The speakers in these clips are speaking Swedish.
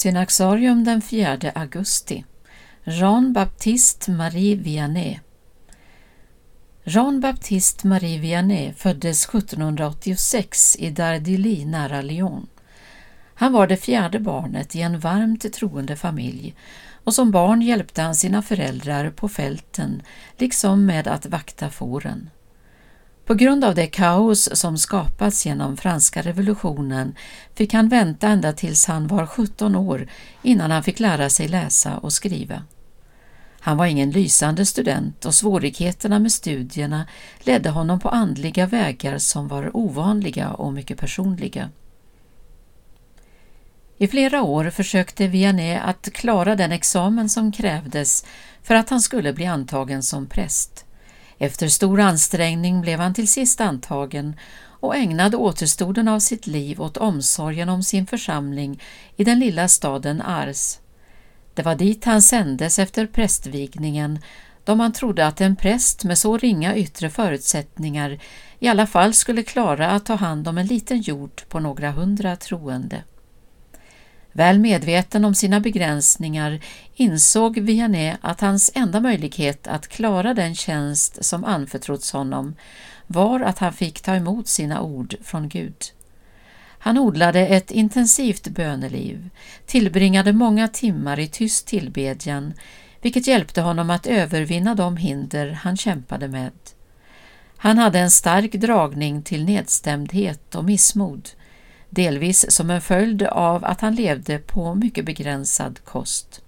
Synaxarium den 4 augusti Jean-Baptiste Marie Vianney Jean-Baptiste Marie Vianney föddes 1786 i Dardilly nära Lyon. Han var det fjärde barnet i en varmt troende familj och som barn hjälpte han sina föräldrar på fälten liksom med att vakta fåren. På grund av det kaos som skapats genom franska revolutionen fick han vänta ända tills han var 17 år innan han fick lära sig läsa och skriva. Han var ingen lysande student och svårigheterna med studierna ledde honom på andliga vägar som var ovanliga och mycket personliga. I flera år försökte Vianney att klara den examen som krävdes för att han skulle bli antagen som präst. Efter stor ansträngning blev han till sist antagen och ägnade återstoden av sitt liv åt omsorgen om sin församling i den lilla staden Ars. Det var dit han sändes efter prästvigningen då man trodde att en präst med så ringa yttre förutsättningar i alla fall skulle klara att ta hand om en liten jord på några hundra troende. Väl medveten om sina begränsningar insåg Vianney att hans enda möjlighet att klara den tjänst som anförtrotts honom var att han fick ta emot sina ord från Gud. Han odlade ett intensivt böneliv, tillbringade många timmar i tyst tillbedjan, vilket hjälpte honom att övervinna de hinder han kämpade med. Han hade en stark dragning till nedstämdhet och missmod, delvis som en följd av att han levde på mycket begränsad kost.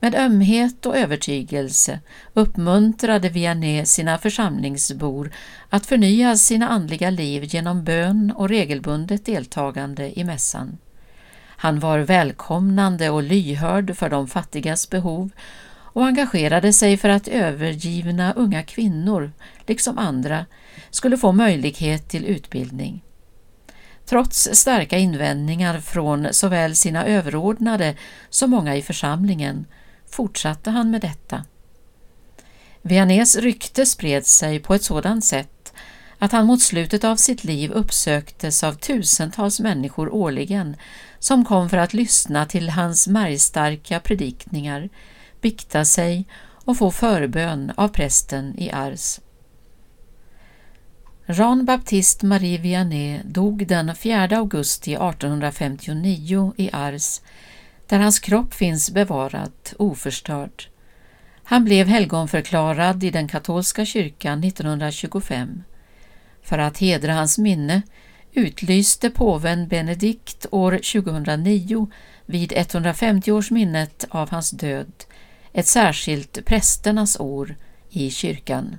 Med ömhet och övertygelse uppmuntrade Vianney sina församlingsbor att förnya sina andliga liv genom bön och regelbundet deltagande i mässan. Han var välkomnande och lyhörd för de fattigas behov och engagerade sig för att övergivna unga kvinnor, liksom andra, skulle få möjlighet till utbildning. Trots starka invändningar från såväl sina överordnade som många i församlingen fortsatte han med detta. Viannés rykte spred sig på ett sådant sätt att han mot slutet av sitt liv uppsöktes av tusentals människor årligen som kom för att lyssna till hans märgstarka predikningar, bikta sig och få förbön av prästen i Ars. Jean-Baptiste Marie Vianney dog den 4 augusti 1859 i Ars där hans kropp finns bevarad oförstörd. Han blev helgonförklarad i den katolska kyrkan 1925. För att hedra hans minne utlyste påven Benedikt år 2009 vid 150-årsminnet av hans död ett särskilt prästernas år i kyrkan.